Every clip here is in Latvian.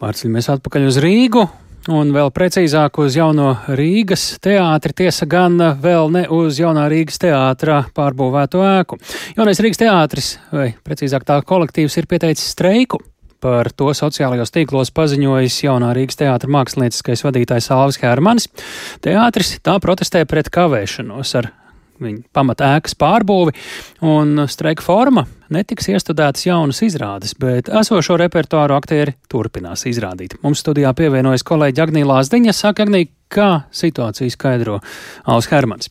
Pārceļamies atpakaļ uz Rīgu. Un vēl precīzāk uz jauno Rīgas teātri, tiesa gan vēl ne uz jaunā Rīgas teātrā pārbūvēto ēku. Jaunais Rīgas teātris, vai precīzāk tā kolektīvs, ir pieteicis streiku. Par to sociālajos tīklos paziņojis jaunā Rīgas teātra mākslinieckais vadītājs Alvis Hermanis. Teātris tā protestē pret kavēšanos ar viņa pamata ēkas pārbūvi, un streika forma netiks iestudētas jaunas izrādes, bet esošo repertuāru aktieri turpinās izrādīt. Mums studijā pievienojas kolēģi Agnija Lāsdiņa. Saka, Agnija, kā situāciju skaidro Alus Hermans?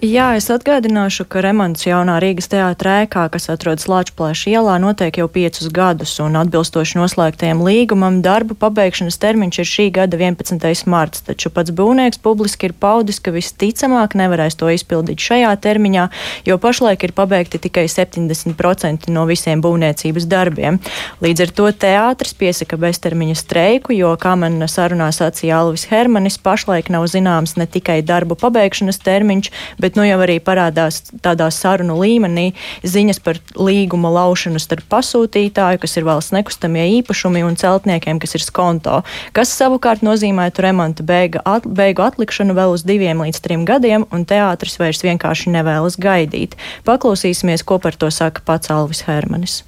Jā, es atgādināšu, ka remonts jaunā Rīgas teātrē kas atrodas Lāčplēša ielā, notiek jau piecus gadus, un atbilstoši noslēgtajam līgumam darbu pabeigšanas termiņš ir šī gada 11. marts, taču pats būvnieks publiski ir paudis, ka visticamāk nevarēs to izpildīt šajā termiņā, jo pašlaik ir pabeigti tikai 70% no visiem būvniecības darbiem. Līdz ar to teātris piesaka beztermiņa streiku, jo, kā man sarunā sacīja Alvis Hermanis, pašlaik nav zināms ne tikai darbu pabeigšanas termiņš, bet bet nu jau arī parādās tādā sarunu līmenī ziņas par līguma laušanu starp pasūtītāju, kas ir valsts nekustamie īpašumi, un celtniekiem, kas ir skonto, kas savukārt nozīmētu remonta beiga, at, beigu atlikšanu vēl uz diviem līdz trim gadiem, un teātris vairs vienkārši nevēlas gaidīt. Paklausīsimies, ko par to saka pats Alvis Hermanis.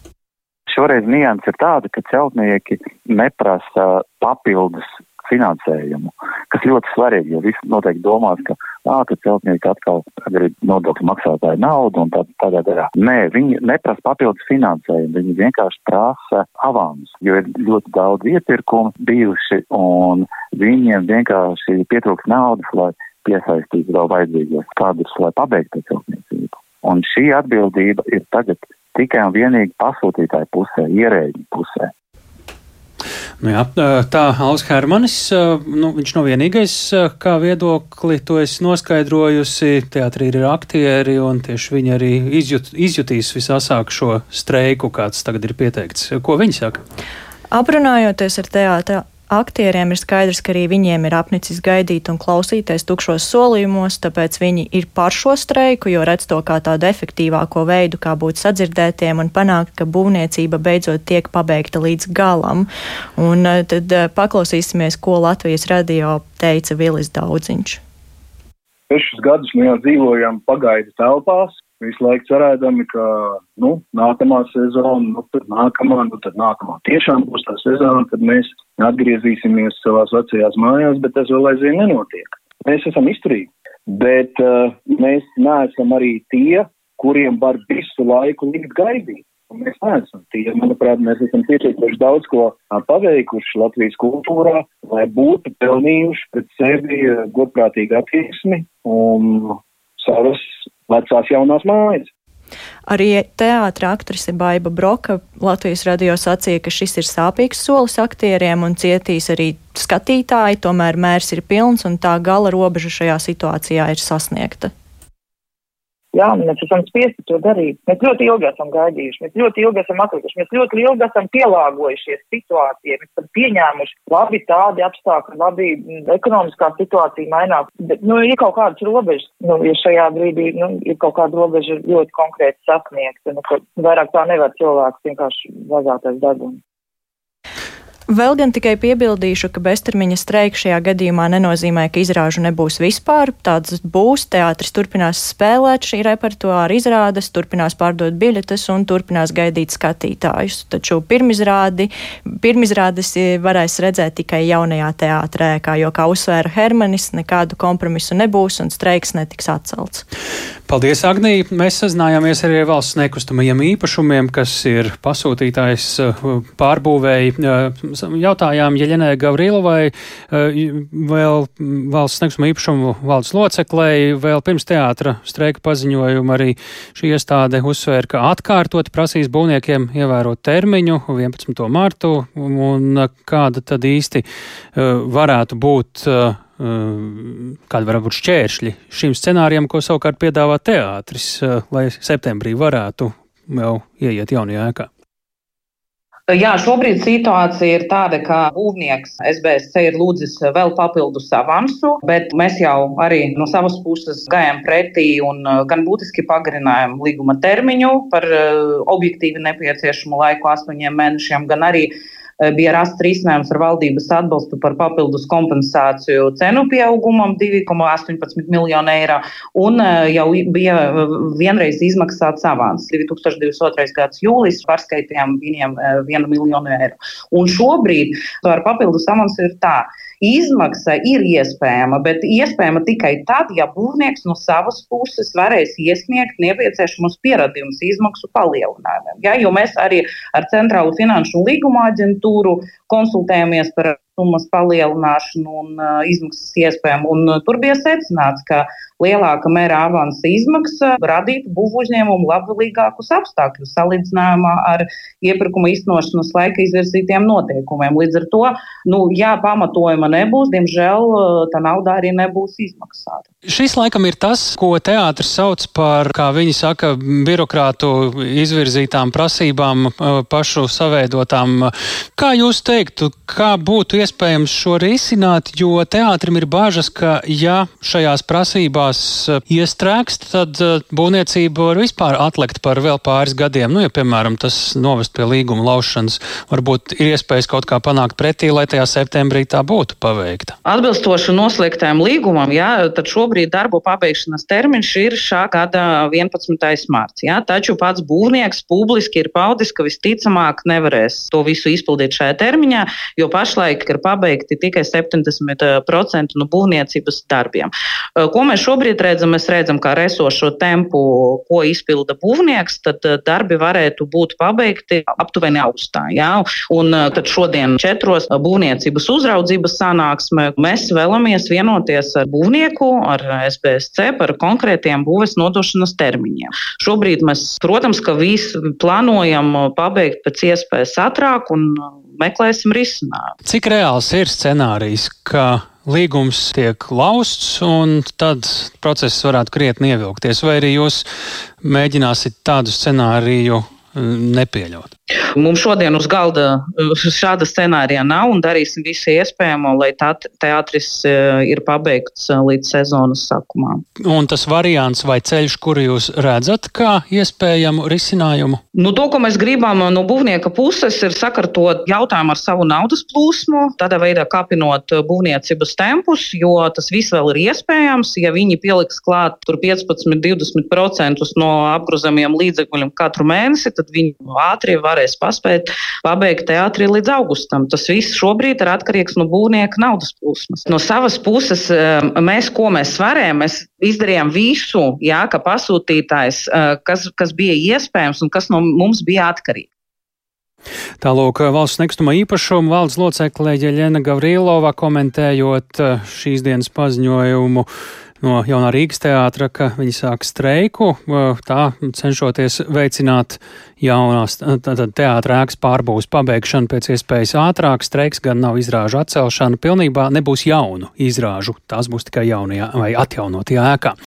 Šoreiz nianses ir tāda, ka celtnieki neprasa papildus finansējumu, kas ļoti svarīgi, jo visi noteikti domās, ka, ā, ka celtnieki atkal grib nodokļu maksātāju naudu un tā, tādā garā. Nē, viņi neprasa papildus finansējumu, viņi vienkārši prasa avans, jo ir ļoti daudz iepirkumu bijuši un viņiem vienkārši pietrūks naudas, lai piesaistītu vēl vajadzīgos kadrus, lai pabeigtu celtniecību. Un šī atbildība ir tagad tikai un vienīgi pasūtītāju pusē, ierēģi pusē. Nu jā, tā Alus Hermanis, nu, viņš nav vienīgais, kā viedokli to es noskaidrojusi. Teātrī ir aktieri, un tieši viņi arī izjut, izjutīs visasāk šo streiku, kāds tagad ir pieteikts. Ko viņi saka? Aprunājoties ar teātra aktieriem ir skaidrs, ka arī viņiem ir apnicis gaidīt un klausīties tukšos solījumos, tāpēc viņi ir par šo streiku, jo redz to kā tādu efektīvāko veidu, kā būt sadzirdētiem un panākt, ka būvniecība beidzot tiek pabeigta līdz galam. Un eh, tad eh, paklausīsimies, ko Latvijas radio teica Vilis Daudziņš. Sešus gadus mēs dzīvojam pagaidu telpās, visu laiku cerēdami, ka, nu, nākamā sezona, nu, tad nākamā, nu, tad nākamā tiešām būs tā sezona, kad mēs atgriezīsimies savās vecajās mājās, bet tas vēl aizvien nenotiek. Mēs esam izturīgi, bet uh, mēs neesam arī tie, kuriem var visu laiku likt gaidīt. Un mēs neesam tie, manuprāt, mēs esam pietiekuši daudz ko paveikuši Latvijas kultūrā, lai būtu pelnījuši pret sevi godprātīgu attieksmi un savas vecās jaunās mājas. Arī teātra aktrise Baiva Broka Latvijas radio sacīja, ka šis ir sāpīgs solis aktieriem un cietīs arī skatītāji, tomēr mērs ir pilns un tā gala robeža šajā situācijā ir sasniegta. Jā, mēs esam spiesti to darīt. Mēs ļoti ilgi esam gaidījuši, mēs ļoti ilgi esam atlikuši, mēs ļoti ilgi esam pielāgojušies situācijai, mēs esam pieņēmuši labi tādi apstākļi, labi mm, ekonomiskā situācija mainās. Bet, nu, ir kaut kādas robežas, nu, ja šajā brīdī, nu, ir kaut kāda robeža ļoti konkrēti sasniegta, nu, ka vairāk tā nevar cilvēks vienkārši vazātais darbums. Vēl gan tikai piebildīšu, ka beztermiņa streika šajā gadījumā nenozīmē, ka izrāžu nebūs vispār. Tādas būs, teātris turpinās spēlēt šī repertuāra izrādes, turpinās pārdot biļetes un turpinās gaidīt skatītājus. Taču pirmizrādi, pirmizrādes varēs redzēt tikai jaunajā teātrē, kā jo, kā uzsvēra Hermanis, nekādu kompromisu nebūs un streiks netiks atcelts. Paldies, Agnija! Mēs sazinājāmies arī ar valsts nekustamajiem īpašumiem, kas ir pasūtītājs pārbūvēji jautājām Jeļenai Gavrilovai, eh, vēl valsts nekustamā īpašumu valdes loceklei, vēl pirms teātra streika paziņojuma arī šī iestāde uzsvēra, ka atkārtot prasīs būvniekiem ievērot termiņu 11. martu, un kāda tad īsti eh, varētu būt eh, kādi var būt šķēršļi šīm scenārijam, ko savukārt piedāvā teātris, lai septembrī varētu jau ieiet jaunajā ēkā. Jā, šobrīd situācija ir tāda, ka būvnieks SBSC ir lūdzis vēl papildus avansu, bet mēs jau arī no savas puses gājām pretī un uh, gan būtiski pagarinājām līguma termiņu par uh, objektīvi nepieciešamu laiku astoņiem mēnešiem, gan arī bija rasts risinājums ar valdības atbalstu par papildus kompensāciju cenu pieaugumam 2,18 miljonu eiro, un jau bija vienreiz izmaksāts avans. 2022. gads jūlijas pārskaitījām viņiem 1 miljonu eiro. Un šobrīd ar papildus avansu ir tā. Izmaksa ir iespējama, bet iespējama tikai tad, ja būvnieks no savas puses varēs iesniegt nepieciešamos pierādījumus izmaksu palielinājumiem. Ja, jo mēs arī ar Centrālu finanšu līguma aģentūru konsultējamies par summas palielināšanu un izmaksas iespējām. Un, tur bija secināts, ka lielāka mēra avansa izmaksa radītu būvu uzņēmumu labvēlīgākus apstākļus salīdzinājumā ar iepirkuma iznošanas laika izvirzītiem noteikumiem. Līdz ar to, nu, ja pamatojuma nebūs, diemžēl tā nauda arī nebūs izmaksāta. Šis laikam ir tas, ko teātris sauc par, kā viņi saka, birokrātu izvirzītām prasībām, pašu saveidotām. Kā jūs teiktu, kā būtu iespējams šo risināt, jo teātrim ir bažas, ka ja šajās prasībās uh, iestrēgst, tad uh, būvniecība var vispār atlikt par vēl pāris gadiem. Nu, ja, piemēram, tas novest pie līguma laušanas, varbūt ir iespējas kaut kā panākt pretī, lai tajā septembrī tā būtu paveikta. Atbilstoši noslēgtajam līgumam, jā, tad šobrīd darbu pabeigšanas termiņš ir šā gada 11. marts. Jā, taču pats būvnieks publiski ir paudis, ka visticamāk nevarēs to visu izpildīt šajā termiņā, jo pašlaik ir pabeigti tikai 70% no būvniecības darbiem. Eh, ko mēs šobrīd redzam? Mēs redzam, kā esošo tempu, ko izpilda būvnieks, tad eh, darbi varētu būt pabeigti aptuveni augustā. Jā? Un eh, tad šodien četros būvniecības uzraudzības sanāksmē mēs vēlamies vienoties ar būvnieku, ar SBSC par konkrētiem būves nodošanas termiņiem. Šobrīd mēs, protams, ka visu plānojam pabeigt pēc iespējas ātrāk un meklēsim risinājumu. Cik reāls ir scenārijs, ka līgums tiek lausts, un tad process varētu krietni ievilkties, vai arī jūs mēģināsiet tādu scenāriju nepieļaut? Mums šodien uz galda šāda scenārija nav un darīsim visu iespējamo, lai tā teātris e, ir pabeigts e, līdz sezonas sākumā. Un tas variants vai ceļš, kuru jūs redzat kā iespējamu risinājumu? Nu, to, ko mēs gribam no būvnieka puses, ir sakartot jautājumu ar savu naudas plūsmu, tādā veidā kāpinot būvniecības tempus, jo tas viss vēl ir iespējams. Ja viņi pieliks klāt 15-20% no apgrozamiem līdzekļiem katru mēnesi, tad viņi ātri varēs paspēt pabeigt teātri līdz augustam. Tas viss šobrīd ir atkarīgs no būvnieka naudas plūsmas. No savas puses, um, mēs, ko mēs varējām, mēs izdarījām visu, jā, ka pasūtītājs, uh, kas, kas bija iespējams un kas no mums bija atkarīgs. Tālūk, valsts nekustamā īpašuma valdes locekle Jeļena Gavrilova komentējot uh, šīs dienas paziņojumu no jaunā Rīgas teātra, ka viņi sāk streiku, tā cenšoties veicināt jaunās teātra ēkas pārbūves pabeigšanu pēc iespējas ātrāk. Streiks gan nav izrāžu atcelšana, pilnībā nebūs jaunu izrāžu, tās būs tikai jaunajā vai atjaunotajā ēkā.